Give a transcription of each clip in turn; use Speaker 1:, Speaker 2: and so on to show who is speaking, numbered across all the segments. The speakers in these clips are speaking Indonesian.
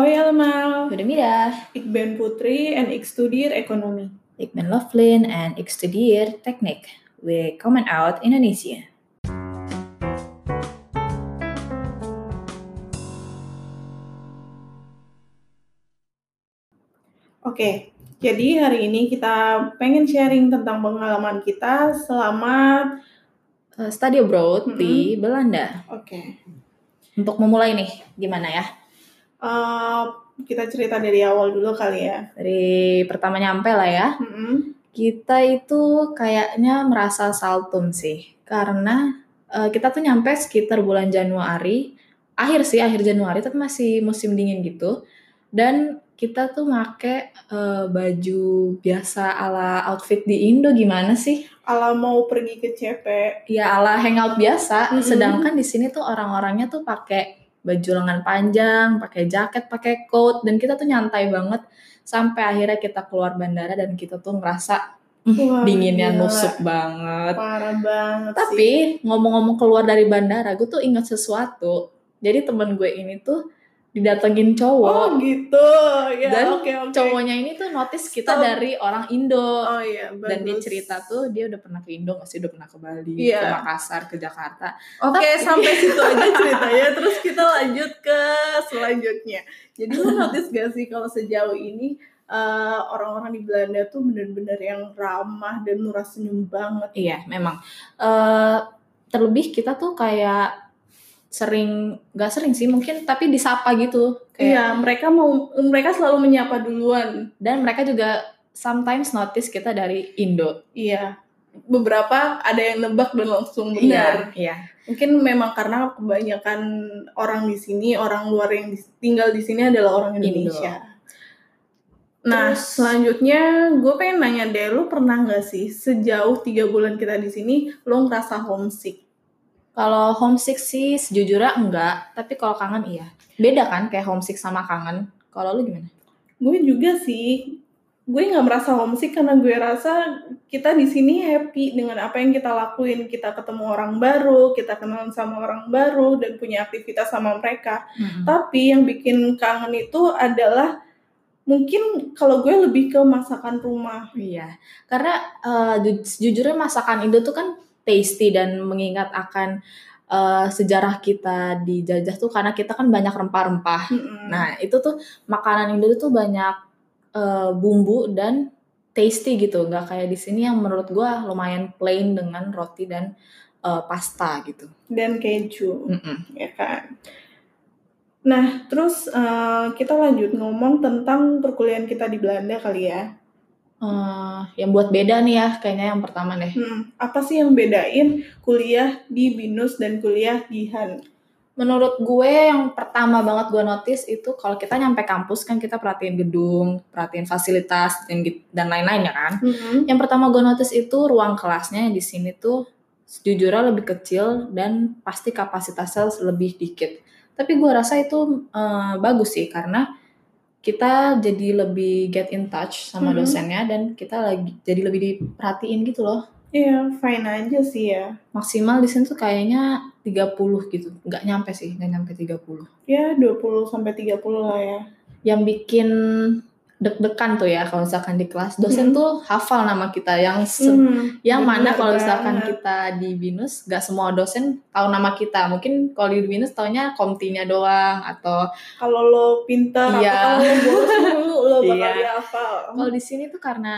Speaker 1: Hoi allemaal,
Speaker 2: Goedemiddag,
Speaker 1: ik ben Putri en ik studeer economie.
Speaker 2: ik ben Lovelin en ik studeer techniek. We komen uit Indonesië.
Speaker 1: Oke, jadi hari ini kita pengen sharing tentang pengalaman kita selama...
Speaker 2: Eh, study abroad
Speaker 1: Mm-mm.
Speaker 2: di Belanda.
Speaker 1: Oke,
Speaker 2: Untuk memulai nih, gimana ya?
Speaker 1: Eh, kita cerita dari awal dulu kali ya.
Speaker 2: Dari pertama nyampe lah ya.
Speaker 1: Mm-mm.
Speaker 2: Kita itu kayaknya merasa saltum sih. Karena eh, kita tuh nyampe sekitar bulan Januari. Akhir sih, akhir Januari, tapi masih musim dingin gitu. Dan kita tuh make eh, baju biasa ala outfit di Indo gimana sih?
Speaker 1: Ala mau pergi ke CP,
Speaker 2: ya ala hangout biasa.
Speaker 1: Mm-mm.
Speaker 2: Sedangkan di sini tuh orang-orangnya tuh pakai baju lengan panjang, pakai jaket, pakai coat, dan kita tuh nyantai banget sampai akhirnya kita keluar bandara dan kita tuh ngerasa "Hmm,
Speaker 1: Wah,
Speaker 2: dinginnya
Speaker 1: gila.
Speaker 2: nusuk banget.
Speaker 1: parah banget.
Speaker 2: Tapi ngomong-ngomong keluar dari bandara, gue tuh ingat sesuatu. Jadi temen gue ini tuh didatengin
Speaker 1: Oh
Speaker 2: cowok.
Speaker 1: gitu, ya
Speaker 2: Dan
Speaker 1: oke oke.
Speaker 2: Cowoknya ini tuh notice kita
Speaker 1: Stop.
Speaker 2: dari orang Indo.
Speaker 1: Oh iya,
Speaker 2: dan dia
Speaker 1: bagus.
Speaker 2: cerita tuh dia udah pernah ke Indo nggak sih udah pernah ke Bali
Speaker 1: Iya.
Speaker 2: ke Makassar ke Jakarta
Speaker 1: Oke,
Speaker 2: Tapi-
Speaker 1: sampai situ aja ceritanya. Terus kita lanjut ke selanjutnya. Jadi lu notice gak sih kalau sejauh ini eh, orang-orang di Belanda tuh bener-bener yang ramah dan murah senyum banget.
Speaker 2: iya memang Eh terlebih kita tuh kayak sering nggak sering sih mungkin tapi disapa gitu kayak
Speaker 1: Iya, mereka mau mereka selalu menyapa duluan.
Speaker 2: dan mereka juga sometimes notice kita dari Indo
Speaker 1: Iya. Beberapa ada yang nebak dan langsung benar.
Speaker 2: iya
Speaker 1: Mungkin memang karena kebanyakan orang di sini, orang luar yang tinggal di sini adalah orang
Speaker 2: Indo.
Speaker 1: Indonesia. Nah,
Speaker 2: Terus-
Speaker 1: selanjutnya gue pengen nanya deh, lu pernah nggak sih sejauh tiga bulan kita di sini, lu ngerasa homesick?
Speaker 2: Kalau homesick sih sejujurnya enggak tapi kalau kangen iya beda kan kayak homesick sama kangen kalau lu gimana
Speaker 1: Gue juga sih, gue nggak merasa homesick karena gue rasa kita di sini happy dengan apa yang kita lakuin. Kita ketemu orang baru, kita kenalan sama orang baru, dan punya aktivitas sama mereka.
Speaker 2: Mm-mm.
Speaker 1: Tapi yang bikin kangen itu adalah mungkin kalau gue lebih ke masakan rumah.
Speaker 2: Iya, karena eh, ju- sejujurnya masakan Indo tuh kan tasty dan mengingat akan eh, sejarah kita dijajah tuh karena kita kan banyak rempah-rempah.
Speaker 1: Mm-mm.
Speaker 2: Nah, itu tuh makanan Indo tuh banyak eh, bumbu dan tasty gitu, nggak kayak di sini yang menurut gua lumayan plain dengan roti dan eh, pasta gitu.
Speaker 1: dan keju.
Speaker 2: Mm-mm.
Speaker 1: ya kan. Nah, terus eh, kita lanjut ngomong tentang perkuliahan kita di Belanda kali ya.
Speaker 2: Eh, yang buat beda nih ya, kayaknya yang pertama deh.
Speaker 1: Hmm, apa sih yang bedain kuliah di Binus dan kuliah di Han?
Speaker 2: Menurut gue yang pertama banget gue notice itu kalau kita nyampe kampus kan kita perhatiin gedung, perhatiin fasilitas dan lain-lain ya kan.
Speaker 1: Mm-mm.
Speaker 2: Yang pertama gue notice itu ruang kelasnya yang di sini tuh sejujurnya lebih kecil dan pasti kapasitasnya lebih dikit. Tapi gue rasa itu eh, bagus sih karena kita jadi lebih get in touch sama
Speaker 1: Mhm.
Speaker 2: dosennya dan kita lagi jadi lebih diperhatiin gitu loh.
Speaker 1: Iya, fine aja sih ya.
Speaker 2: Maksimal di sini tuh kayaknya 30 gitu. Nggak nyampe sih, nggak nyampe 30.
Speaker 1: Ya, 20 sampai 30 lah ya.
Speaker 2: yang bikin deg-degan tuh ya kalau misalkan di kelas dosen
Speaker 1: Hmm.
Speaker 2: tuh hafal nama kita yang se-
Speaker 1: Hmm,
Speaker 2: yang mana kalau misalkan
Speaker 1: banget.
Speaker 2: kita di binus gak semua dosen tahu nama kita mungkin kalau di binus taunya komtinya doang atau
Speaker 1: kalau lo pintar
Speaker 2: Iya.
Speaker 1: atau kalau lo bolos dulu lo bakal
Speaker 2: Iya.
Speaker 1: dihafal.
Speaker 2: kalau di sini tuh karena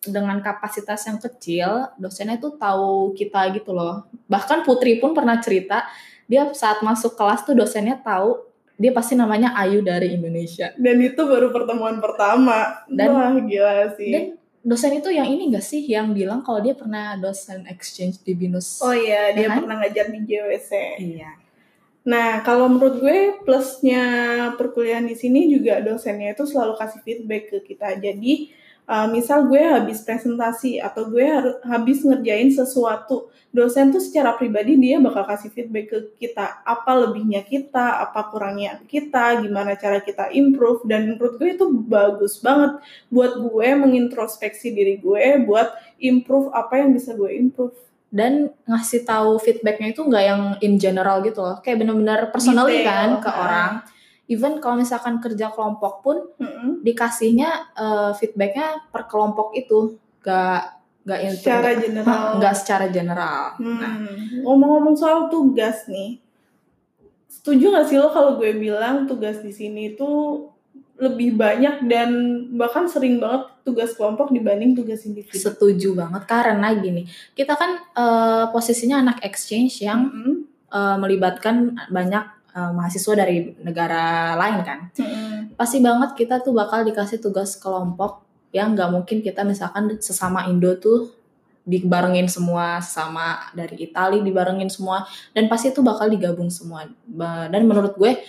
Speaker 2: dengan kapasitas yang kecil dosennya tuh tahu kita gitu loh bahkan Putri pun pernah cerita dia saat masuk kelas tuh dosennya tahu dia pasti namanya Ayu dari Indonesia
Speaker 1: Dan itu baru pertemuan pertama.
Speaker 2: Dan-
Speaker 1: Wah, gila sih.
Speaker 2: Dan dosen itu yang ini gak sih yang bilang kalau dia pernah dosen exchange di Binus?
Speaker 1: oh iya, dia
Speaker 2: Ya kan?
Speaker 1: pernah ngajar di JWC.
Speaker 2: iya.
Speaker 1: Nah, kalau menurut gue plusnya perkuliahan di sini juga dosennya itu selalu kasih feedback ke kita. Jadi, uh, misal gue habis presentasi atau gue harus habis ngerjain sesuatu, dosen tuh secara pribadi dia bakal kasih feedback ke kita apa lebihnya kita, apa kurangnya kita, gimana cara kita improve dan menurut gue itu bagus banget buat gue mengintrospeksi diri gue buat improve apa yang bisa gue improve.
Speaker 2: Dan ngasih tahu feedbacknya itu nggak yang in general gitu loh, kayak bener-bener personally
Speaker 1: Detail,
Speaker 2: kan ke orang. Even kalau misalkan kerja kelompok pun
Speaker 1: Mm-mm.
Speaker 2: dikasihnya eh, feedbacknya per kelompok itu gak gak
Speaker 1: Secara
Speaker 2: nggak-
Speaker 1: general.
Speaker 2: nggak secara general
Speaker 1: Hmm,
Speaker 2: nah
Speaker 1: ngomong-ngomong soal tugas nih, setuju gak sih lo kalau gue bilang tugas di sini tuh lebih banyak dan bahkan sering banget tugas kelompok dibanding tugas individu?
Speaker 2: setuju banget karena gini kita kan eh, posisinya anak exchange yang
Speaker 1: Mm-mm.
Speaker 2: eh, melibatkan banyak eh, mahasiswa dari negara lain kan.
Speaker 1: Mm-mm.
Speaker 2: pasti banget kita tuh bakal dikasih tugas kelompok yang nggak mungkin kita misalkan sesama Indo tuh dibarengin semua sama dari Itali dibarengin semua dan pasti itu bakal digabung semua. Dan menurut gue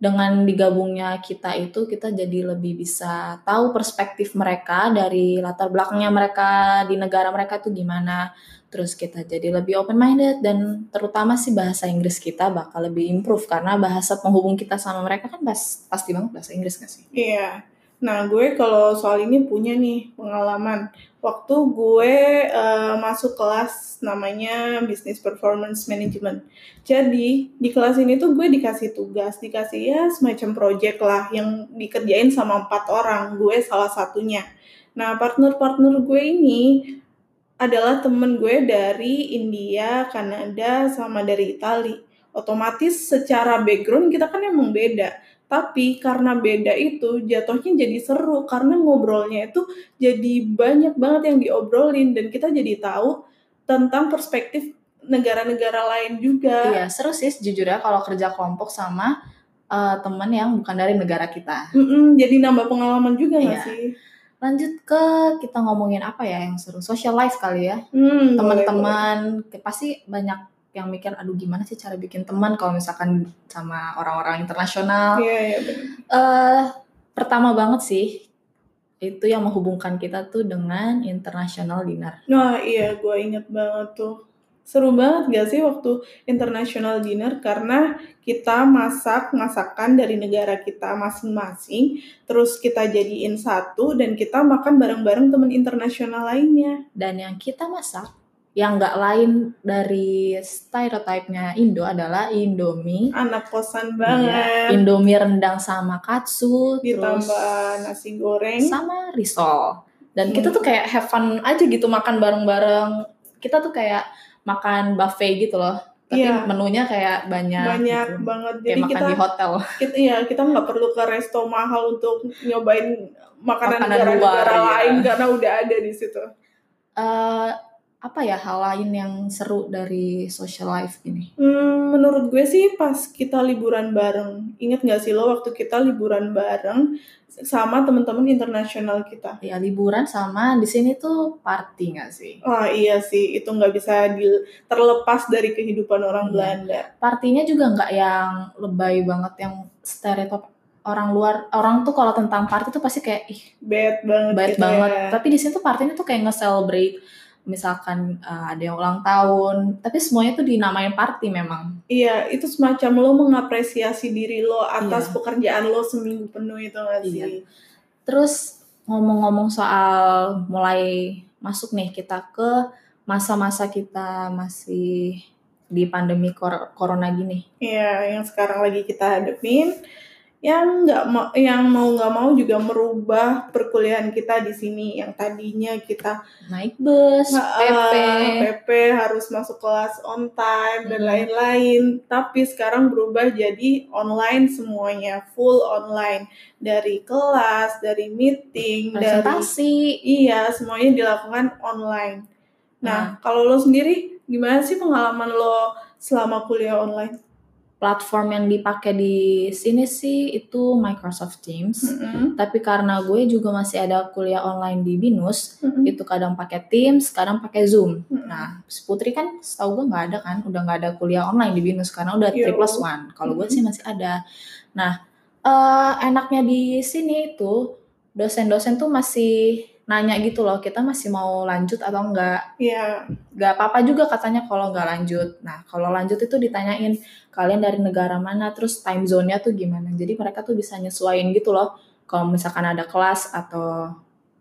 Speaker 2: dengan digabungnya kita itu kita jadi lebih bisa tahu perspektif mereka dari latar belakangnya mereka di negara mereka tuh gimana terus kita jadi lebih open minded dan terutama sih bahasa Inggris kita bakal lebih improve karena bahasa penghubung kita sama mereka kan pas, pasti banget bahasa Inggris gak sih?
Speaker 1: Iya. Nah, gue kalau soal ini punya nih pengalaman. Waktu gue eh, masuk kelas namanya Business Performance Management. Jadi, di kelas ini tuh gue dikasih tugas, dikasih ya semacam project lah yang dikerjain sama empat orang. Gue salah satunya. Nah, partner-partner gue ini adalah temen gue dari India, Kanada, sama dari Itali. Otomatis secara background kita kan emang beda. Tapi karena beda itu jatuhnya jadi seru karena ngobrolnya itu jadi banyak banget yang diobrolin dan kita jadi tahu tentang perspektif negara-negara lain juga.
Speaker 2: Iya seru sih jujur ya kalau kerja kelompok sama eh, teman yang bukan dari negara kita.
Speaker 1: Mm-mm, jadi nambah pengalaman juga
Speaker 2: Iya.
Speaker 1: sih?
Speaker 2: Lanjut ke kita ngomongin apa ya yang seru social life kali ya
Speaker 1: Hmm,
Speaker 2: teman-teman pasti banyak yang mikir aduh gimana sih cara bikin teman kalau misalkan sama orang-orang internasional.
Speaker 1: Iya, iya benar.
Speaker 2: eh pertama banget sih itu yang menghubungkan kita tuh dengan international dinner.
Speaker 1: Nah iya gue inget banget tuh. Seru banget gak sih waktu international dinner karena kita masak masakan dari negara kita masing-masing, terus kita jadiin satu dan kita makan bareng-bareng temen internasional lainnya.
Speaker 2: Dan yang kita masak yang nggak lain dari stereotipnya Indo adalah Indomie.
Speaker 1: Anak kosan
Speaker 2: Iya,
Speaker 1: banget,
Speaker 2: Indomie rendang sama katsu, terus
Speaker 1: ditambah nasi goreng.
Speaker 2: sama risol. Dan kita
Speaker 1: Hmm.
Speaker 2: tuh kayak have fun aja gitu makan bareng-bareng. Kita tuh kayak makan buffet gitu loh. Tapi
Speaker 1: Iya.
Speaker 2: menunya kayak banyak.
Speaker 1: Banyak
Speaker 2: gitu.
Speaker 1: banget.
Speaker 2: Kayak
Speaker 1: Jadi
Speaker 2: makan
Speaker 1: kita
Speaker 2: di hotel.
Speaker 1: kita ya kita nggak perlu ke resto mahal untuk nyobain makanan
Speaker 2: Makanan
Speaker 1: negara-negara
Speaker 2: luar, iya.
Speaker 1: lain karena udah ada di situ.
Speaker 2: Eh, apa ya hal lain yang seru dari social life ini?
Speaker 1: Hmm, menurut gue sih pas kita liburan bareng. Ingat nggak sih lo waktu kita liburan bareng sama teman-teman internasional kita?
Speaker 2: Ya liburan sama di sini tuh party nggak sih?
Speaker 1: Wah iya sih, itu nggak bisa di- terlepas dari kehidupan orang
Speaker 2: Iya.
Speaker 1: Belanda.
Speaker 2: Partinya juga nggak yang lebay banget yang stereotip orang luar orang tuh kalau tentang party tuh pasti kayak ih
Speaker 1: Bad banget
Speaker 2: bad
Speaker 1: gitu
Speaker 2: banget.
Speaker 1: ya.
Speaker 2: Tapi di sini tuh partinya tuh kayak nge-celebrate misalkan eh, ada yang ulang tahun, tapi semuanya tuh dinamain party memang.
Speaker 1: Iya, itu semacam lo mengapresiasi diri lo atas
Speaker 2: Iya.
Speaker 1: pekerjaan lo seminggu penuh itu nggak sih?
Speaker 2: Iya. Terus ngomong-ngomong soal mulai masuk nih kita ke masa-masa kita masih di pandemi kor- corona gini.
Speaker 1: Iya, yang sekarang lagi kita hadepin, yang nggak mau, yang mau nggak mau juga merubah perkuliahan kita di sini. Yang tadinya kita
Speaker 2: Naik bus, PP,
Speaker 1: PP harus masuk kelas on time dan
Speaker 2: Hmm.
Speaker 1: lain-lain. Tapi sekarang berubah jadi online semuanya, full online. Dari kelas, dari meeting, dari
Speaker 2: presentasi.
Speaker 1: iya semuanya dilakukan online. Nah, kalau lo sendiri gimana sih pengalaman lo selama kuliah online?
Speaker 2: Platform yang dipakai di sini sih itu Microsoft Teams.
Speaker 1: Mm-mm.
Speaker 2: Tapi karena gue juga masih ada kuliah online di Binus,
Speaker 1: Mm-mm.
Speaker 2: itu kadang pakai Teams, kadang pakai Zoom.
Speaker 1: Mm-mm.
Speaker 2: Nah, si Putri kan setahu gue nggak ada kan, udah nggak ada kuliah online di Binus karena udah. 3 plus one. Kalau gue sih masih ada. Nah, eh, enaknya di sini itu dosen-dosen tuh masih nanya gitu loh, kita masih mau lanjut atau enggak.
Speaker 1: Iya,
Speaker 2: Gak apa-apa juga katanya kalau nggak lanjut. Nah, kalau lanjut itu ditanyain kalian dari negara mana, terus time zone-nya tuh gimana. Jadi mereka tuh bisa nyesuaiin gitu loh. Kalau misalkan ada kelas atau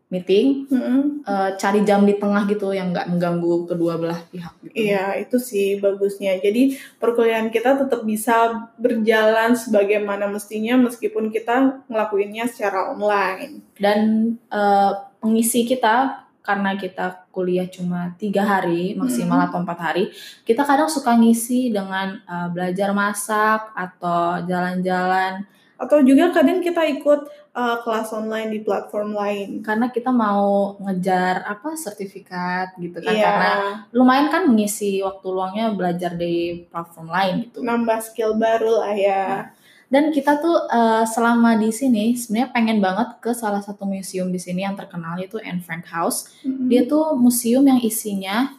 Speaker 2: meeting,
Speaker 1: Mm-mm.
Speaker 2: eh, cari jam di tengah gitu yang nggak mengganggu kedua belah pihak. Gitu.
Speaker 1: Iya, itu sih bagusnya. Jadi perkuliahan kita tetap bisa berjalan sebagaimana mestinya meskipun kita ngelakuinnya secara online.
Speaker 2: Dan eh, pengisi kita karena kita kuliah cuma tiga hari maksimal
Speaker 1: Hmm.
Speaker 2: atau empat hari, kita kadang suka ngisi dengan eh, belajar masak atau jalan-jalan
Speaker 1: Atau juga kadang kita ikut uh, kelas online di platform lain.
Speaker 2: karena kita mau ngejar apa sertifikat gitu kan
Speaker 1: Iya,
Speaker 2: karena lumayan kan mengisi waktu luangnya belajar di platform lain gitu.
Speaker 1: nambah skill baru lah ya.
Speaker 2: Dan kita tuh eh, selama di sini sebenarnya pengen banget ke salah satu museum di sini yang terkenal yaitu Anne Frank House.
Speaker 1: Mm-mm.
Speaker 2: Dia tuh museum yang isinya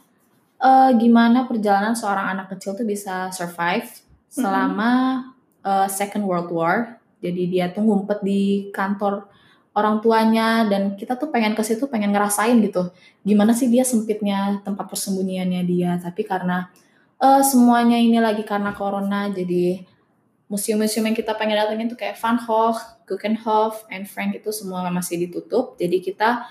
Speaker 2: eh, gimana perjalanan seorang anak kecil tuh bisa survive selama eh, Second World War. Jadi dia tuh ngumpet di kantor orang tuanya dan kita tuh pengen ke situ pengen ngerasain gitu. Gimana sih dia sempitnya tempat persembunyiannya dia. Tapi karena eh, semuanya ini lagi karena corona jadi museum-museum yang kita pengen datengin tuh kayak Van Gogh, Guggenhof, Anne Frank itu semua masih ditutup. Jadi kita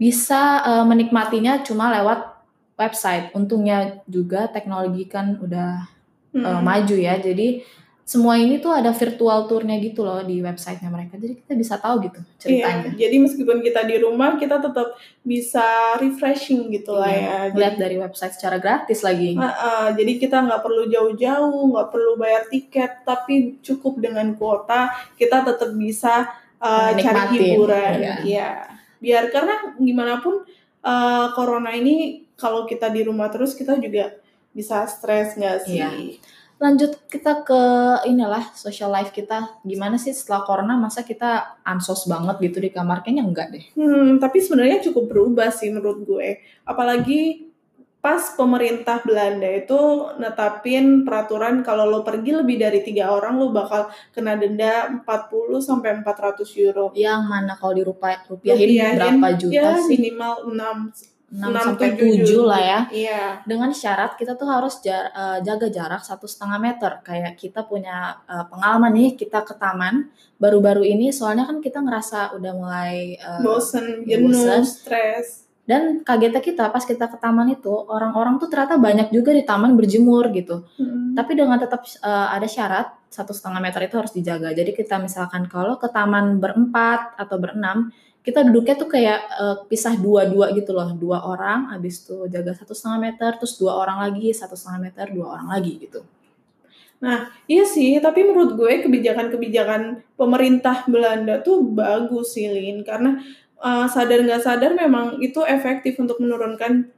Speaker 2: bisa eh, menikmatinya cuma lewat website. Untungnya juga teknologi kan udah eh,
Speaker 1: Mm-mm.
Speaker 2: maju ya. Jadi semua ini tuh ada virtual tournya gitu loh di websitenya mereka. Jadi kita bisa tahu gitu
Speaker 1: Iya,
Speaker 2: ceritanya.
Speaker 1: jadi meskipun kita di rumah, kita tetap bisa refreshing gitu lah ya.
Speaker 2: Iya, Lihat dari website secara gratis lagi.
Speaker 1: Uh, uh, jadi kita nggak perlu jauh-jauh, nggak perlu bayar tiket, tapi cukup dengan kuota kita tetap bisa uh, cari hiburan.
Speaker 2: iya.
Speaker 1: Iya. Biar karena gimana pun uh, corona ini kalau kita di rumah terus kita juga bisa stres nggak sih?
Speaker 2: Iya. Lanjut kita ke inilah social life kita. Gimana sih setelah corona masa kita ansos banget gitu di kamar? Kayaknya enggak deh.
Speaker 1: Hmm, tapi sebenarnya cukup berubah sih menurut gue. Apalagi pas pemerintah Belanda itu netapin peraturan kalau lo pergi lebih dari tiga orang lo bakal kena denda 40 sampai 400 euro.
Speaker 2: Yang mana kalau dirupiah rupiahin
Speaker 1: Rupiahin,
Speaker 2: berapa juta
Speaker 1: ya
Speaker 2: sih?
Speaker 1: minimal 6
Speaker 2: 6 sampai 7 lah ya.
Speaker 1: Iya.
Speaker 2: Dengan syarat kita tuh harus jar- eh, jaga jarak satu setengah meter. Kayak kita punya eh, pengalaman nih, kita ke taman baru-baru ini. Soalnya kan kita ngerasa udah mulai eh,
Speaker 1: Bosen, jenuh, stres.
Speaker 2: dan kagetnya kita pas kita ke taman itu orang-orang tuh ternyata banyak juga di taman berjemur gitu.
Speaker 1: Hmm.
Speaker 2: Tapi dengan tetap eh, ada syarat satu setengah meter itu harus dijaga. Jadi kita misalkan kalau ke taman berempat atau berenam, kita duduknya tuh kayak eh, pisah dua-dua gitu loh, dua orang, habis itu jaga satu setengah meter, terus dua orang lagi, satu setengah meter, dua orang lagi gitu.
Speaker 1: Iya sih, tapi menurut gue kebijakan-kebijakan pemerintah Belanda tuh bagus sih, Lin. Karena uh, sadar nggak sadar memang itu efektif untuk menurunkan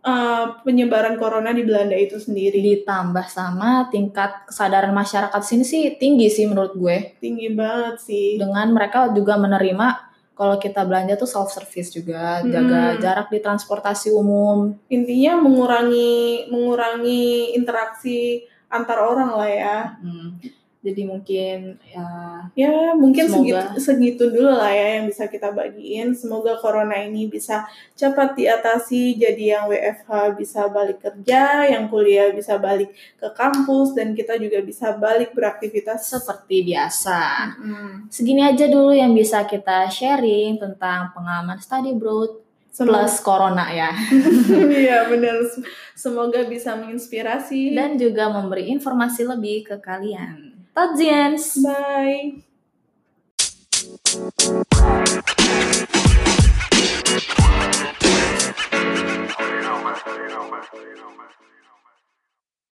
Speaker 1: uh, penyebaran corona di Belanda itu sendiri.
Speaker 2: Ditambah sama tingkat kesadaran masyarakat sini sih tinggi sih menurut gue.
Speaker 1: Tinggi banget sih.
Speaker 2: Dengan mereka juga menerima kalau kita belanja tuh self service juga, jaga
Speaker 1: Hmm.
Speaker 2: jarak di transportasi umum,
Speaker 1: Intinya mengurangi mengurangi interaksi antar orang lah ya.
Speaker 2: Hmm. Jadi mungkin ya
Speaker 1: Ya, mungkin
Speaker 2: Semoga.
Speaker 1: segitu, segitu dulu lah ya yang bisa kita bagiin. Semoga corona ini bisa cepat diatasi, jadi yang WFH bisa balik kerja, yang kuliah bisa balik ke kampus, dan kita juga bisa balik beraktivitas.
Speaker 2: seperti biasa.
Speaker 1: Hmm.
Speaker 2: Segini aja dulu yang bisa kita sharing tentang pengalaman study abroad
Speaker 1: Semoga,
Speaker 2: plus corona ya.
Speaker 1: Iya benar. Semoga bisa menginspirasi.
Speaker 2: Dan juga memberi informasi lebih ke kalian. Todziens!
Speaker 1: Bye!